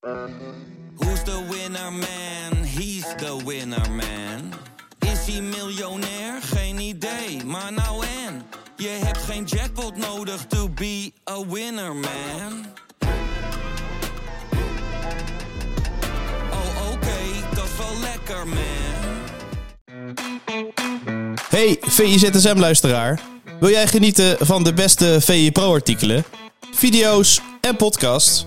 Who's the winner man? He's the winner man. Is hij miljonair? Geen idee, maar nou en. Je hebt geen jackpot nodig to be a winner man. Oh oké, dat is wel lekker man. Hey VIZSM-luisteraar. Wil jij genieten van de beste VI Pro-artikelen, video's en podcasts?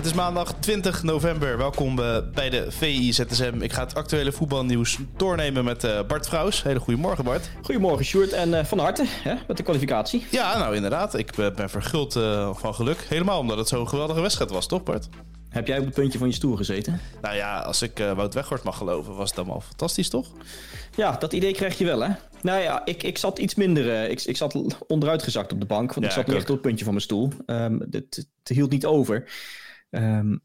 Het is maandag 20 november. Welkom eh, bij de VI ZSM. Ik ga het actuele voetbalnieuws doornemen met eh, Bart Vrouws. Hele goede morgen, Bart. Goedemorgen, Sjoerd. En eh, van harte hè, met de kwalificatie. Ja, nou inderdaad. Ik ben verguld van geluk. Helemaal omdat het zo'n geweldige wedstrijd was, toch Bart? Heb jij op het puntje van je stoel gezeten? Nou ja, als ik eh, Wout Weghorst mag geloven, was het allemaal fantastisch, toch? Ja, dat idee krijg je wel, hè? Nou ja, ik, ik zat iets minder... ik, ik zat onderuit gezakt op de bank, want Ja, ik zat niet echt op het puntje van mijn stoel. Het, het hield niet over. Ehm,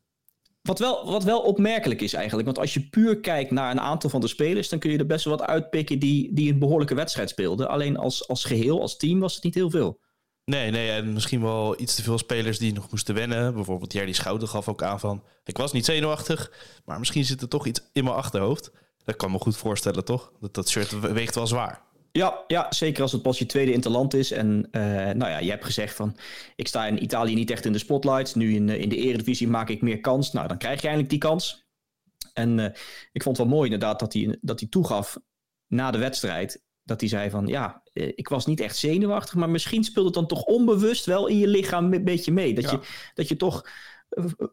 wat, wel, wat wel opmerkelijk is eigenlijk, want als je puur kijkt naar een aantal van de spelers, dan kun je er best wel wat uitpikken die, die een behoorlijke wedstrijd speelden. Alleen als, als geheel, als team, was het niet heel veel. Nee, nee, en misschien wel iets te veel spelers die nog moesten wennen. Bijvoorbeeld Jerry Schouten gaf ook aan van... ik was niet zenuwachtig, maar misschien zit er toch iets in mijn achterhoofd. Dat kan me goed voorstellen, toch? Dat, dat shirt weegt wel zwaar. Ja, ja, zeker als het pas je tweede interland is. En eh, nou ja, je hebt gezegd van, ik sta in Italië niet echt in de spotlights. Nu in, eh, in de eredivisie maak ik meer kans. Nou, dan krijg je eindelijk die kans. En eh, ik vond het wel mooi inderdaad dat hij, dat hij toegaf na de wedstrijd. Dat hij zei van, ja, ik was niet echt zenuwachtig. Maar misschien speelde het dan toch onbewust wel in je lichaam een beetje mee. Dat, Ja. je, dat je toch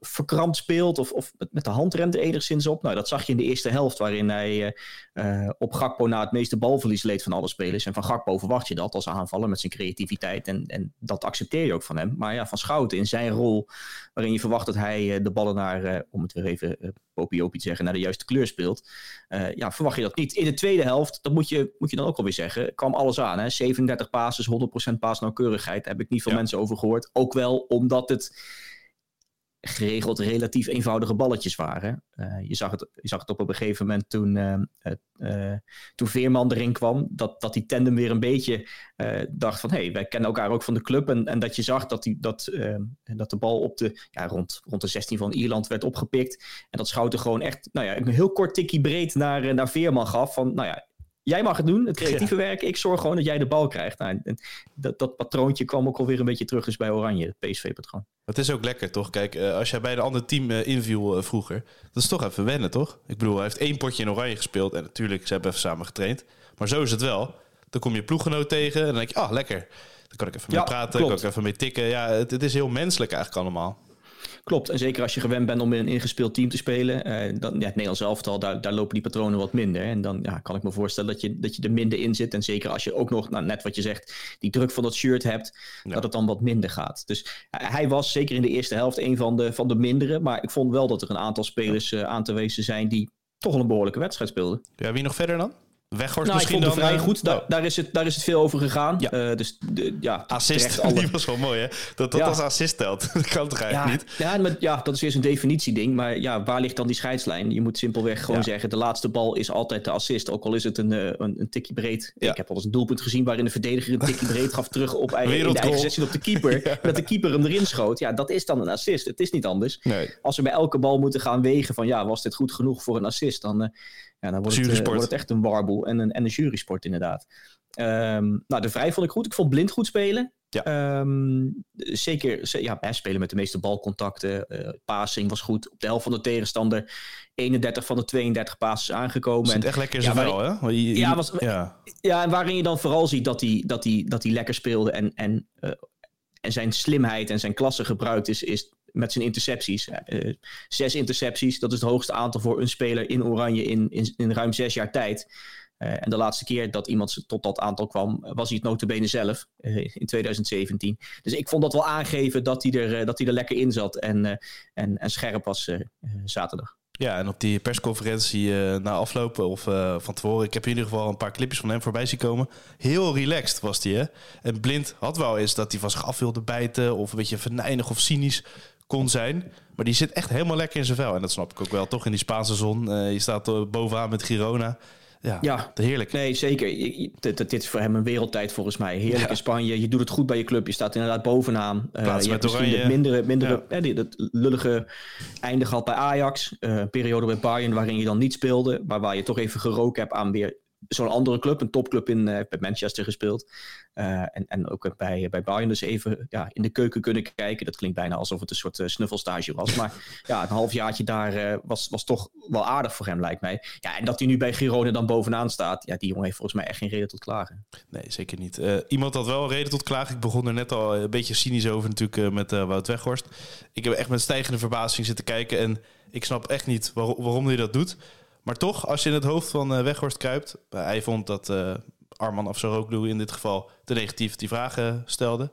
verkrampt speelt of, of met- de handrem er enigszins op. Nou, dat zag je in de eerste helft, waarin hij eh, eh, op Gakpo na het meeste balverlies leed van alle spelers. En van Gakpo verwacht je dat als aanvaller met zijn creativiteit. En, en dat accepteer je ook van hem. Maar ja, van Schouten in zijn rol, waarin je verwacht dat hij eh, de ballen naar, om het weer even uh, popiopie te zeggen, naar de juiste kleur speelt. ja, verwacht je dat niet. In de tweede helft, dat moet je, moet je dan ook alweer zeggen, kwam alles aan. Hè? 37 passes, 100% paasnauwkeurigheid. Daar heb ik niet veel Ja. mensen over gehoord. Ook wel omdat het geregeld relatief eenvoudige balletjes waren. Eh, je, zag het, je zag het op een gegeven moment toen, eh, eh, toen Veerman erin kwam, dat, dat die tandem weer een beetje dacht van hé, hey, wij kennen elkaar ook van de club. En, en dat je zag dat, die, dat, dat de bal op de, ja, rond, rond de 16 van Ierland werd opgepikt. En dat Schouten gewoon echt nou ja, een heel kort tikkie breed naar, naar Veerman gaf. Van nou ja, jij mag het doen, het creatieve werk. Ik zorg gewoon dat jij de bal krijgt. Nou, en dat, dat patroontje kwam ook alweer een beetje terug dus bij Oranje, het PSV-patroon. Het is ook lekker, toch? Kijk, eh, als jij bij een ander team eh, inviel eh, vroeger... dat is toch even wennen, toch? Ik bedoel, hij heeft één potje in oranje gespeeld... en natuurlijk, ze hebben even samen getraind. Maar zo is het wel. Dan kom je ploeggenoot tegen en dan denk je... ah, lekker. Dan kan ik even Ja, mee praten, klopt. kan ik even mee tikken. Ja, het, het is heel menselijk eigenlijk allemaal. Klopt, en zeker als je gewend bent om in een ingespeeld team te spelen, eh, dan, ja, het Nederlands elftal, daar, daar lopen die patronen wat minder. En dan ja, kan ik me voorstellen dat je, dat je er minder in zit. En zeker als je ook nog, nou, net wat je zegt, die druk van dat shirt hebt, Ja. dat het dan wat minder gaat. Dus hij was zeker in de eerste helft een van de, van de mindere. Maar ik vond wel dat er een aantal spelers eh, aan te wezen zijn die toch een behoorlijke wedstrijd speelden. Ja, wie nog verder dan? Weghorst Nou, ik misschien vond het dan? vrij eh, goed. Daar, oh, daar, is het, daar is het veel over gegaan. Ja. Eh, dus de, ja, assist, alle- die was wel mooi, hè? Dat dat Ja. als assist telt. dat kan toch eigenlijk Ja, niet? ja, maar, ja, dat is weer zo'n definitieding. Maar ja, waar ligt dan die scheidslijn? Je moet simpelweg gewoon zeggen: de laatste bal is altijd de assist. Ook al is het een, eh, een, een tikje breed. Ik heb al eens een doelpunt gezien waarin de verdediger een tikje breed gaf terug op eigen, in de eigen 16 op de keeper. Dat de keeper hem erin schoot. Ja, dat is dan een assist. Het is niet anders. Nee. Als we bij elke bal moeten gaan wegen van ja, was dit goed genoeg voor een assist? Dan, ja, dan wordt, het, eh, wordt het echt een warboel en een, en een jurysport inderdaad. Ehm, nou, de Vrij vond ik goed. Ik vond Blind goed spelen. Ja. Ehm, zeker, ze- ja, hij spelen met de meeste balcontacten. eh passing was goed. Op de helft van de tegenstander 31 van de 32 passes aangekomen. Zit En, echt lekker in Ja, vel, hè? Want je- je- Ja, was- ja. ja, en waarin je dan vooral ziet dat hij, dat hij, dat hij lekker speelde en, en, eh, en zijn slimheid en zijn klasse gebruikt is, is met zijn intercepties. Eh, zes intercepties, dat is het hoogste aantal voor een speler in Oranje in, in, in ruim zes jaar tijd. Eh, en de laatste keer dat iemand tot dat aantal kwam, was hij het notabene zelf eh, in 2017. Dus ik vond dat wel aangeven dat hij er, eh, dat hij er lekker in zat en, eh, en, en scherp was eh, eh, zaterdag. Ja, en op die persconferentie na aflopen of van tevoren, ik heb in ieder geval een paar clipjes van hem voorbij zien komen. Heel relaxed was hij, hè? En Blind had wel eens dat hij van zich af wilde bijten of een beetje venijnig of cynisch kon zijn. Maar die zit echt helemaal lekker in zijn vel. En dat snap ik ook wel, toch in die Spaanse zon. Uh, je staat bovenaan met Girona. Ja, ja, heerlijk. Nee, zeker. Dit, dit, is voor hem een wereldtijd volgens mij. Heerlijk in Spanje. Je doet het goed bij je club. Je staat inderdaad bovenaan. Uh, je hebt misschien het mindere, mindere ja. eh, dat lullige einde gehad bij Ajax. Uh, een periode bij Bayern waarin je dan niet speelde. Maar waar je toch even geroken hebt aan weer zo'n andere club, een topcllub in uh, bij Manchester gespeeld. Uh, en, en ook bij, bij Bayern dus even ja, in de keuken kunnen kijken. Dat klinkt bijna alsof het een soort snuffelstage was. Maar ja, een halfjaartje daar was, was toch wel aardig voor hem, lijkt mij. Ja, en dat hij nu bij Girona dan bovenaan staat. Ja, die jongen heeft volgens mij echt geen reden tot klagen. Nee, zeker niet. iemand had wel een reden tot klagen. Ik begon er net al een beetje cynisch over natuurlijk met Wout Weghorst. Ik heb echt met stijgende verbazing zitten kijken. En ik snap echt niet waarom, waarom hij dat doet. Maar toch, als je in het hoofd van uh, Weghorst kruipt... hij vond dat uh, Arman Afsaroglu in dit geval te negatief die vragen stelde.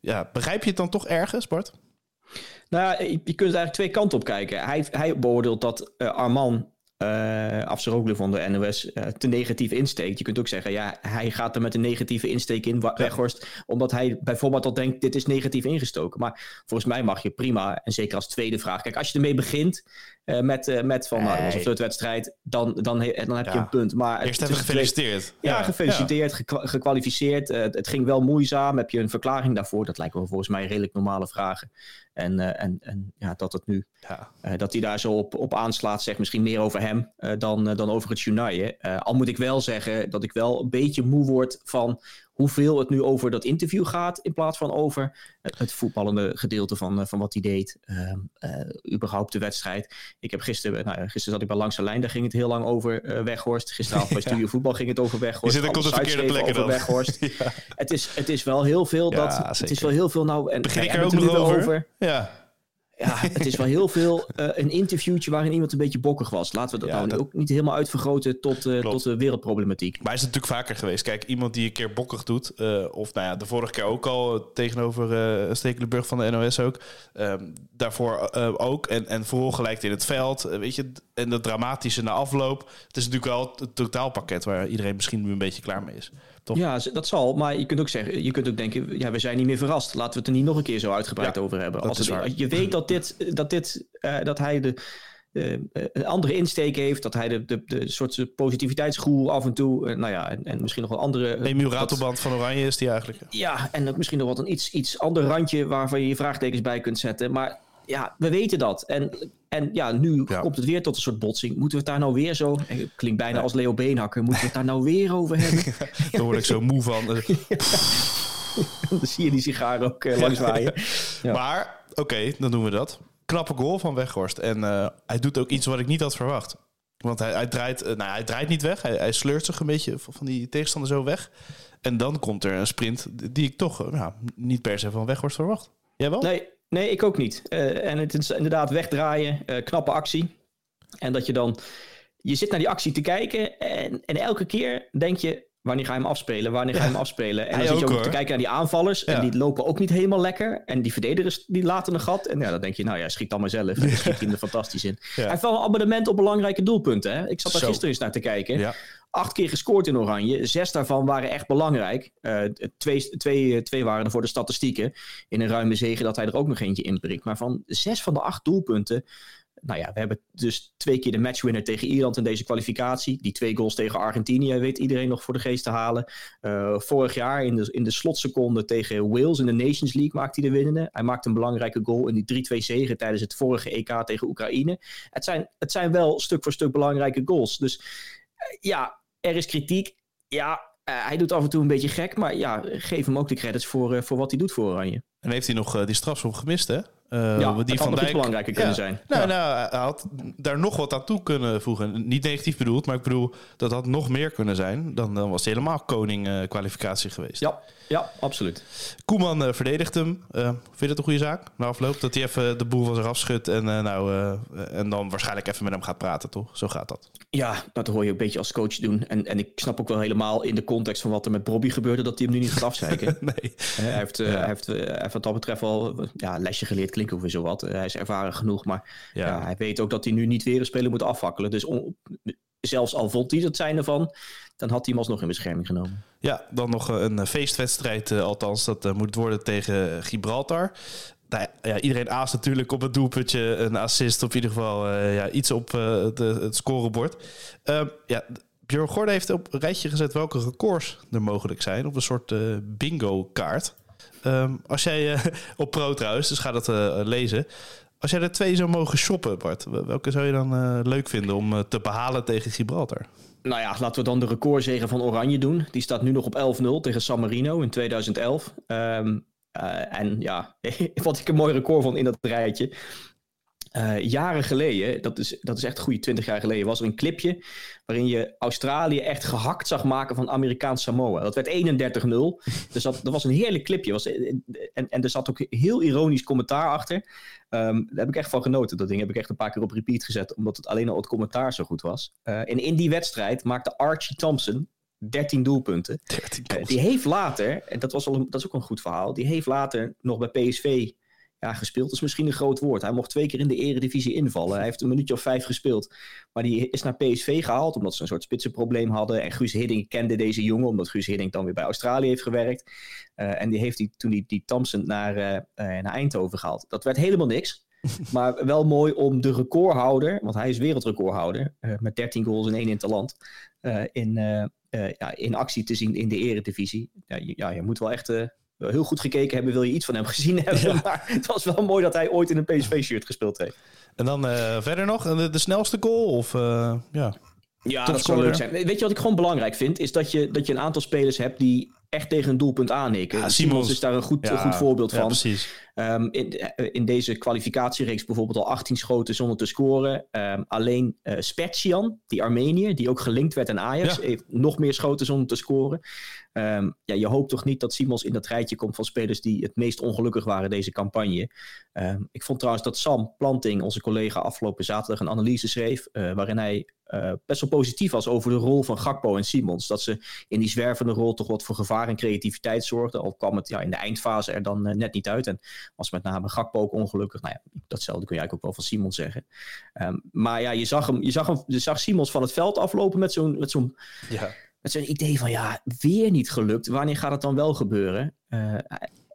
Ja, begrijp je het dan toch ergens, Bart? Nou, je, kunt eigenlijk twee kanten op kijken. Hij, hij beoordeelt dat uh, Arman uh, Afsaroglu van de NOS uh, te negatief insteekt. Je kunt ook zeggen, ja, hij gaat er met een negatieve insteek in, Weghorst, omdat hij bijvoorbeeld al denkt, dit is negatief ingestoken. Maar volgens mij mag je prima, en zeker als tweede vraag. Kijk, als je ermee begint uh, met, met van, nou, dat was een flirtwedstrijd, dan, dan, dan heb je een punt. Maar Eerst even gefeliciteerd. Ja, gefeliciteerd, gekwalificeerd. het ging wel moeizaam. Heb je een verklaring daarvoor? Dat lijken wel volgens mij redelijk normale vragen. En, uh, en, en ja, dat het nu, ja. Uh, dat hij daar zo op, op aanslaat, zegt misschien meer over hem uh, dan, dan over het journaal. al moet ik wel zeggen dat ik wel een beetje moe word van hoeveel het nu over dat interview gaat, in plaats van over het, voetballende gedeelte van, eh, van wat hij deed. Uh, uh, überhaupt de wedstrijd. Ik heb gisteren, nou, gisteren zat ik bij Langs de Lijn, daar ging het heel lang over Weghorst. Gisteravond bij Studio Voetbal ging het over Weghorst. Je zit op de verkeerde plekken dan. Weghorst. ja. het, is, het is wel heel veel dat. Ja, het is wel heel veel nou. En, Begin ik er ook nog over? over? Ja ja, het is wel heel veel uh, een interviewtje waarin iemand een beetje bokkig was. Laten we dat nou ook niet helemaal uitvergroten tot, uh, tot de wereldproblematiek. Maar is het natuurlijk vaker geweest. Kijk, iemand die een keer bokkig doet, uh, of nou ja, de vorige keer ook al tegenover uh, Stekelenburg van de NOS ook. Ehm, daarvoor ook. En, en vooral gelijk in het veld. weet je, en dat dramatische na afloop. Het is natuurlijk wel het totaalpakket waar iedereen misschien nu een beetje klaar mee is. Ja, dat zal. Maar je kunt ook zeggen, je kunt ook denken, ja, we zijn niet meer verrast. Laten we het er niet nog een keer zo uitgebreid over hebben. Als het, je weet dat dit, dat dit, uh, dat hij de, uh, een andere insteek heeft, dat hij de, de, de soort positiviteitsgroel af en toe, uh, nou ja, en, en, misschien nog wel andere. Emiel Ratelband van Oranje is die eigenlijk. Ja, en misschien nog wat een iets, iets ander randje waarvan je je vraagtekens bij kunt zetten. Maar ja, we weten dat. En, en ja, nu komt het weer tot een soort botsing. Moeten we het daar nou weer zo... Klinkt bijna als Leo Beenhakker. Moeten we het daar nou weer over hebben? daar word ik zo moe van. dan zie je die sigaar ook uh, langs waaien. Ja. Maar, oké, dan doen we dat. Knappe goal van Weghorst. En uh, hij doet ook iets wat ik niet had verwacht. Want hij, hij draait, uh, nou, hij draait niet weg. Hij, hij sleurt zich een beetje van die tegenstander zo weg. En dan komt er een sprint die ik toch nou, niet per se van Weghorst verwacht. Jij wel? Nee, Nee, ik ook niet. Uh, en het is inderdaad wegdraaien, uh, knappe actie. En dat je dan, je zit naar die actie te kijken en, en elke keer denk je, wanneer ga je hem afspelen? Wanneer ga je hem afspelen? En dan zit je ook, te kijken naar die aanvallers en die lopen ook niet helemaal lekker. En die verdedigers die laten een gat. En ja, dan denk je, nou ja, schiet dan maar zelf. En dan schiet hij er fantastisch in. Hij heeft wel een abonnement op belangrijke doelpunten. Hè? Ik zat daar gisteren eens naar te kijken. Acht keer gescoord in Oranje. Zes daarvan waren echt belangrijk. Uh, twee, twee, twee waren er voor de statistieken. In een ruime zegen dat hij er ook nog eentje inprikt. Maar van zes van de acht doelpunten. Nou ja, we hebben dus twee keer de matchwinner tegen Ierland in deze kwalificatie. Die twee goals tegen Argentinië weet iedereen nog voor de geest te halen. Uh, vorig jaar in de, in de slotseconde tegen Wales in de Nations League maakte hij de winnende. Hij maakte een belangrijke goal in die 3-2 zegen tijdens het vorige EK tegen Oekraïne. Het zijn, het zijn wel stuk voor stuk belangrijke goals. Dus ja, er is kritiek. Ja, uh, hij doet af en toe een beetje gek, maar ja, geef hem ook de credits voor, uh, voor wat hij doet voor Oranje. En heeft hij nog uh, die strafschop gemist, hè? Uh, ja, die van Dijk belangrijker kunnen zijn. Nou, ja. nou, hij had daar nog wat aan toe kunnen voegen. Niet negatief bedoeld, maar ik bedoel dat had nog meer kunnen zijn. Dan, dan was hij helemaal koning uh, kwalificatie geweest. Ja, ja absoluut. Koeman uh, verdedigt hem. vind je dat een goede zaak? Na afloop dat hij even de boel van zich afschudt en, nou, en dan waarschijnlijk even met hem gaat praten, toch? Zo gaat dat. Ja, dat hoor je een beetje als coach doen. En, en ik snap ook wel helemaal in de context van wat er met Bobby gebeurde, dat hij hem nu niet gaat afzeiken. nee. hij, heeft, hij, heeft, hij heeft wat dat betreft wel ja, lesje geleerd klinkt ook weer zo wat. hij is ervaren genoeg, maar ja. hij weet ook dat hij nu niet weer een speler moet afwakkelen. Dus zelfs al vond hij het zijn ervan, dan had hij hem alsnog in bescherming genomen. Ja, dan nog een feestwedstrijd, althans. Dat moet worden tegen Gibraltar nou ja, iedereen aast natuurlijk op het doelpuntje, een assist, of in ieder geval uh, ja, iets op uh, de, het scorebord. Uh, ja, Björn Gorde heeft op een rijtje gezet welke records er mogelijk zijn op een soort bingo-kaart. Um, als jij op Pro trouwens, dus ga dat lezen. Als jij er twee zou mogen shoppen, Bart, welke zou je dan leuk vinden om te behalen tegen Gibraltar? Nou ja, laten we dan de recordzegen van Oranje doen. Die staat nu nog op 11-0 tegen San Marino in 2011. Um, uh, en ja, wat ik een mooi record vond in dat rijtje. Uh, jaren geleden, dat is, dat is echt een goede twintig jaar geleden, was er een clipje waarin je Australië echt gehakt zag maken van Amerikaans Samoa. Dat werd 31-0. Dus dat, dat was een heerlijk clipje. Was, en, en er zat ook heel ironisch commentaar achter. Um, daar heb ik echt van genoten. Dat ding heb ik echt een paar keer op repeat gezet, omdat het alleen al het commentaar zo goed was. Uh, en in die wedstrijd maakte Archie Thompson, 13 doelpunten. 13 uh, die heeft later, en dat, was al een, dat is ook een goed verhaal, die heeft later nog bij PSV ja, gespeeld. Is misschien een groot woord. Hij mocht twee keer in de eredivisie invallen. Hij heeft een minuutje of vijf gespeeld. Maar die is naar PSV gehaald omdat ze een soort spitsenprobleem hadden. En Guus Hiddink kende deze jongen, omdat Guus Hiddink dan weer bij Australië heeft gewerkt. Uh, en die heeft die, toen die, die Thompson naar, uh, naar Eindhoven gehaald. Dat werd helemaal niks. maar wel mooi om de recordhouder, want hij is wereldrecordhouder, uh, met 13 goals en één interland, in, uh, ja, in actie te zien in de eredivisie. Ja, je, ja, je moet wel echt heel goed gekeken hebben, wil je iets van hem gezien hebben. Maar het was wel mooi dat hij ooit in een PSV-shirt gespeeld heeft. En dan uh, verder nog, de, de, snelste goal? Of, ja, ja dat zou leuk zijn. Weet je wat ik gewoon belangrijk vind? Is dat je, dat je een aantal spelers hebt die echt tegen een doelpunt aanhikken. Ja, Simons is daar een goed, ja, goed voorbeeld van. Precies. Um, in, in, deze kwalificatiereeks bijvoorbeeld al 18 schoten zonder te scoren. Um, alleen uh, Spetsian, die Armenier, die ook gelinkt werd aan Ajax, heeft nog meer schoten zonder te scoren. Um, ja, je hoopt toch niet dat Simons in dat rijtje komt van spelers die het meest ongelukkig waren deze campagne. ik vond trouwens dat Sam Planting, onze collega, afgelopen zaterdag een analyse schreef. Uh, waarin hij uh, best wel positief was over de rol van Gakpo en Simons. Dat ze in die zwervende rol toch wat voor gevaar en creativiteit zorgden. Al kwam het ja, in de eindfase er dan uh, net niet uit. En was met name Gakpo ook ongelukkig. Nou ja, datzelfde kun je eigenlijk ook wel van Simons zeggen. Um, maar ja, je zag, hem, je, zag hem, je zag Simons van het veld aflopen met zo'n met zo'n ja. Met zo'n idee van ja, weer niet gelukt. Wanneer gaat het dan wel gebeuren? Uh,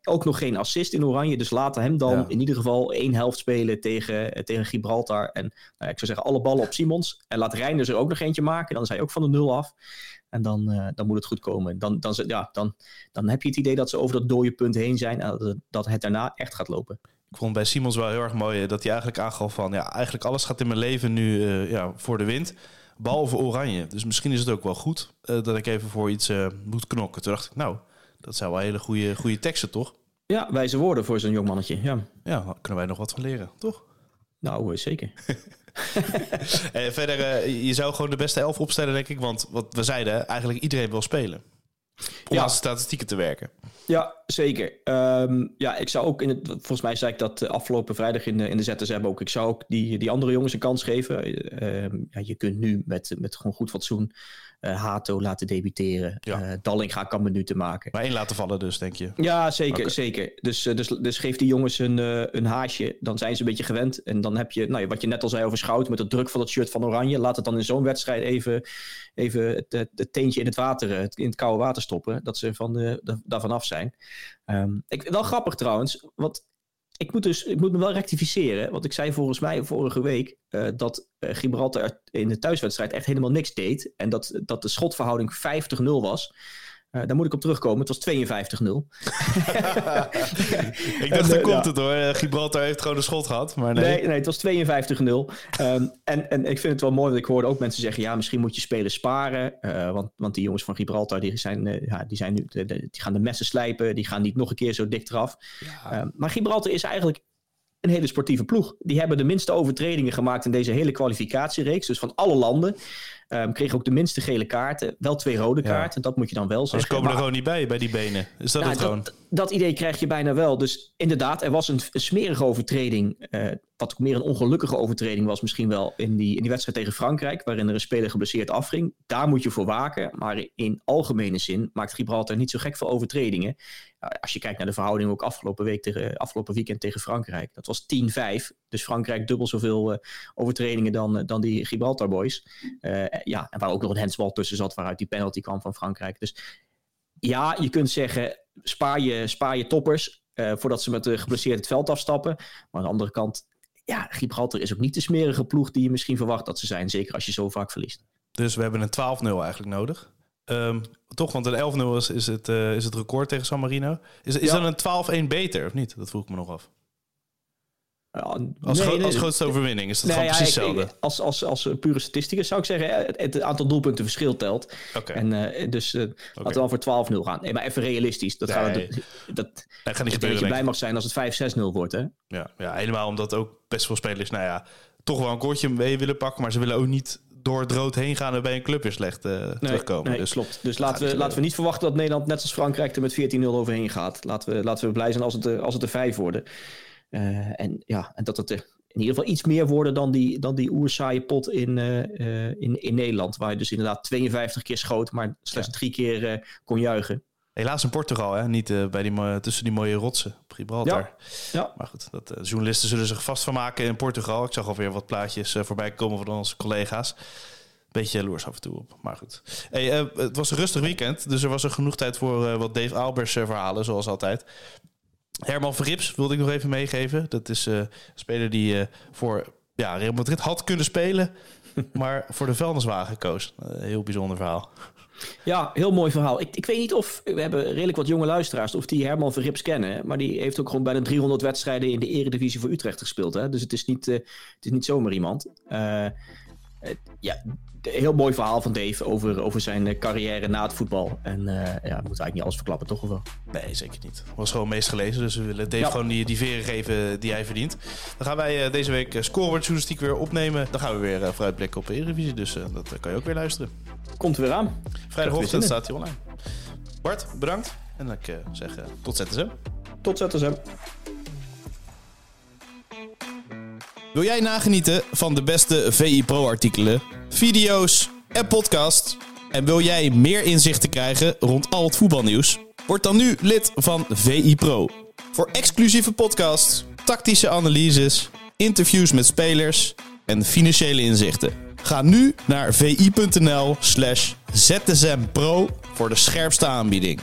ook nog geen assist in Oranje. Dus laten hem dan in ieder geval één helft spelen tegen, eh, tegen Gibraltar. En nou, ik zou zeggen, alle ballen op Simons. En laat Reinders er ook nog eentje maken. Dan is hij ook van de nul af. En dan, uh, dan moet het goed komen. Dan, dan, ja, dan, dan heb je het idee dat ze over dat dode punt heen zijn. En dat het daarna echt gaat lopen. Ik vond bij Simons wel heel erg mooi dat hij eigenlijk aangaf van... ja, eigenlijk alles gaat in mijn leven nu uh, ja, voor de wind. Behalve oranje. Dus misschien is het ook wel goed uh, dat ik even voor iets moet knokken. Toen dacht ik, nou, dat zijn wel hele goede, goede teksten, toch? Ja, wijze woorden voor zo'n jong mannetje. Ja. ja, daar kunnen wij nog wat van leren, toch? Nou, uh, zeker. verder, je zou gewoon de beste elf opstellen, denk ik. Want wat we zeiden, eigenlijk iedereen wil spelen. Om ja. aan statistieken te werken. Ja, zeker. Um, ja, ik zou ook in het. Volgens mij zei ik dat afgelopen vrijdag in de, in de ZSM ook. Ik zou ook die, die andere jongens een kans geven. Uh, ja, je kunt nu met, met gewoon goed fatsoen Hato laten debuteren. Ja. Uh, Dallinga kan minuten maken. Maar één laten vallen dus, denk je? Ja, zeker. Okay. zeker. Dus, uh, dus, dus geef die jongens een, een haasje. Dan zijn ze een beetje gewend. En dan heb je, nou, wat je net al zei over Schout... met de druk van het shirt van Oranje. Laat het dan in zo'n wedstrijd even, even het, het, het, teentje in het water... in het koude water stoppen. Dat ze van daarvan af zijn. Um, ik, wel grappig trouwens. Want ik moet, dus, ik moet me wel rectificeren. Want ik zei volgens mij vorige week uh, dat uh, Gibraltar in de thuiswedstrijd echt helemaal niks deed. En dat, dat de schotverhouding 50-0 was. Uh, daar moet ik op terugkomen. Het was 52-0. ik dacht, daar komt het hoor. Gibraltar heeft gewoon een schot gehad. Maar nee. nee, nee het was 52-0. Um, en, en ik vind het wel mooi, want ik hoorde ook mensen zeggen... ja, misschien moet je spelen sparen. Uh, want, want die jongens van Gibraltar, die, zijn, uh, ja, die, zijn nu, de, de, die gaan de messen slijpen. Die gaan niet nog een keer zo dik eraf. Ja. Um, maar Gibraltar is eigenlijk een hele sportieve ploeg. Die hebben de minste overtredingen gemaakt in deze hele kwalificatiereeks. Dus van alle landen. Um, kreeg ook de minste gele kaarten. Wel twee rode kaarten. Dat moet je dan wel zeggen. Ze komen er gewoon niet bij, bij die benen. Is dat nou, het gewoon? Dat, dat, idee krijg je bijna wel. Dus inderdaad, er was een, smerige overtreding. Uh, wat ook meer een ongelukkige overtreding was misschien wel in die, in die wedstrijd tegen Frankrijk. Waarin er een speler geblesseerd afging. Daar moet je voor waken. Maar in algemene zin maakt Gibraltar niet zo gek veel overtredingen. als je kijkt naar de verhouding ook afgelopen, week tegen, afgelopen weekend tegen Frankrijk. Dat was 10-5. Dus Frankrijk dubbel zoveel uh, overtredingen dan, dan die Gibraltar boys. Uh, ja, en waar ook nog een handsbal tussen zat waaruit die penalty kwam van Frankrijk. Dus ja, je kunt zeggen, spaar je, spaar je toppers uh, voordat ze met de geblesseerd het veld afstappen. Maar aan de andere kant, ja, Gibraltar is ook niet de smerige ploeg die je misschien verwacht dat ze zijn. Zeker als je zo vaak verliest. Dus we hebben een 12-0 eigenlijk nodig. Um, toch, want een 11-0 is, is, het, uh, is het record tegen San Marino. Is, is ja. dan een 12-1 beter of niet? Dat vroeg ik me nog af als, nee, als grootste overwinning is dat gewoon precies hetzelfde. Als, als, als pure statisticus zou ik zeggen, het, het aantal doelpunten verschil telt. Okay. En uh, dus uh, okay. laten we wel voor 12-0 gaan. Nee, maar even realistisch. Dat, gaat, dat, dat, dat gaat niet gebeuren. Dat je blij mag zijn als het 5-6-0 wordt, hè? Ja, ja, helemaal omdat ook best veel spelers, nou ja, toch wel een kortje mee willen pakken, maar ze willen ook niet door het rood heen gaan en bij een club weer slecht uh, nee, terugkomen. Nee, dus, klopt. Dus laten, we, laten we niet verwachten dat Nederland net als Frankrijk er met 14-0 overheen gaat. Laten we, laten we blij zijn als het, als het er vijf worden. Uh, en ja, en dat het er in ieder geval iets meer worden dan die, dan die oerzaaie pot in, uh, in, in Nederland. Waar je dus inderdaad 52 keer schoot, maar slechts drie keer kon juichen. Helaas in Portugal, hè? niet uh, bij die, tussen die mooie rotsen op Gibraltar. Ja. ja. Maar goed, dat, journalisten zullen zich vast van maken in Portugal. Ik zag alweer wat plaatjes voorbij komen van onze collega's. Beetje jaloers af en toe op, maar goed. Hey, het was een rustig weekend, dus er was er genoeg tijd voor wat Dave Albers verhalen, zoals altijd. Herman Verrips wilde ik nog even meegeven. Dat is uh, een speler die uh, voor ja, Real Madrid had kunnen spelen, maar voor de vuilniswagen koos. Uh, heel bijzonder verhaal. Ja, heel mooi verhaal. Ik, ik weet niet of, we hebben redelijk wat jonge luisteraars, of die Herman Verrips kennen. Maar die heeft ook gewoon bijna 300 wedstrijden in de eredivisie voor Utrecht gespeeld. Hè? Dus het is niet, het is niet zomaar iemand. Ja, heel mooi verhaal van Dave over, over zijn eh, carrière na het voetbal. En uh, ja, we moeten eigenlijk niet alles verklappen, toch of wel? Nee, zeker niet. Was gewoon meest gelezen, dus we willen Dave gewoon die, die veren geven die hij verdient. Dan gaan wij uh, deze week scorebordjournalistiek weer opnemen. Dan gaan we weer uh, vooruitblikken op Eredivisie, dus dat kan je ook weer luisteren. Komt er weer aan. Vrijdagochtend staat hij online. Bart, bedankt. En ik zeg tot ZSM. Tot ZSM. Wil jij nagenieten van de beste VI Pro artikelen, video's en podcasts? En wil jij meer inzichten krijgen rond al het voetbalnieuws? Word dan nu lid van VI Pro. Voor exclusieve podcasts, tactische analyses, interviews met spelers en financiële inzichten. Ga nu naar vi.nl slash zsmpro voor de scherpste aanbieding.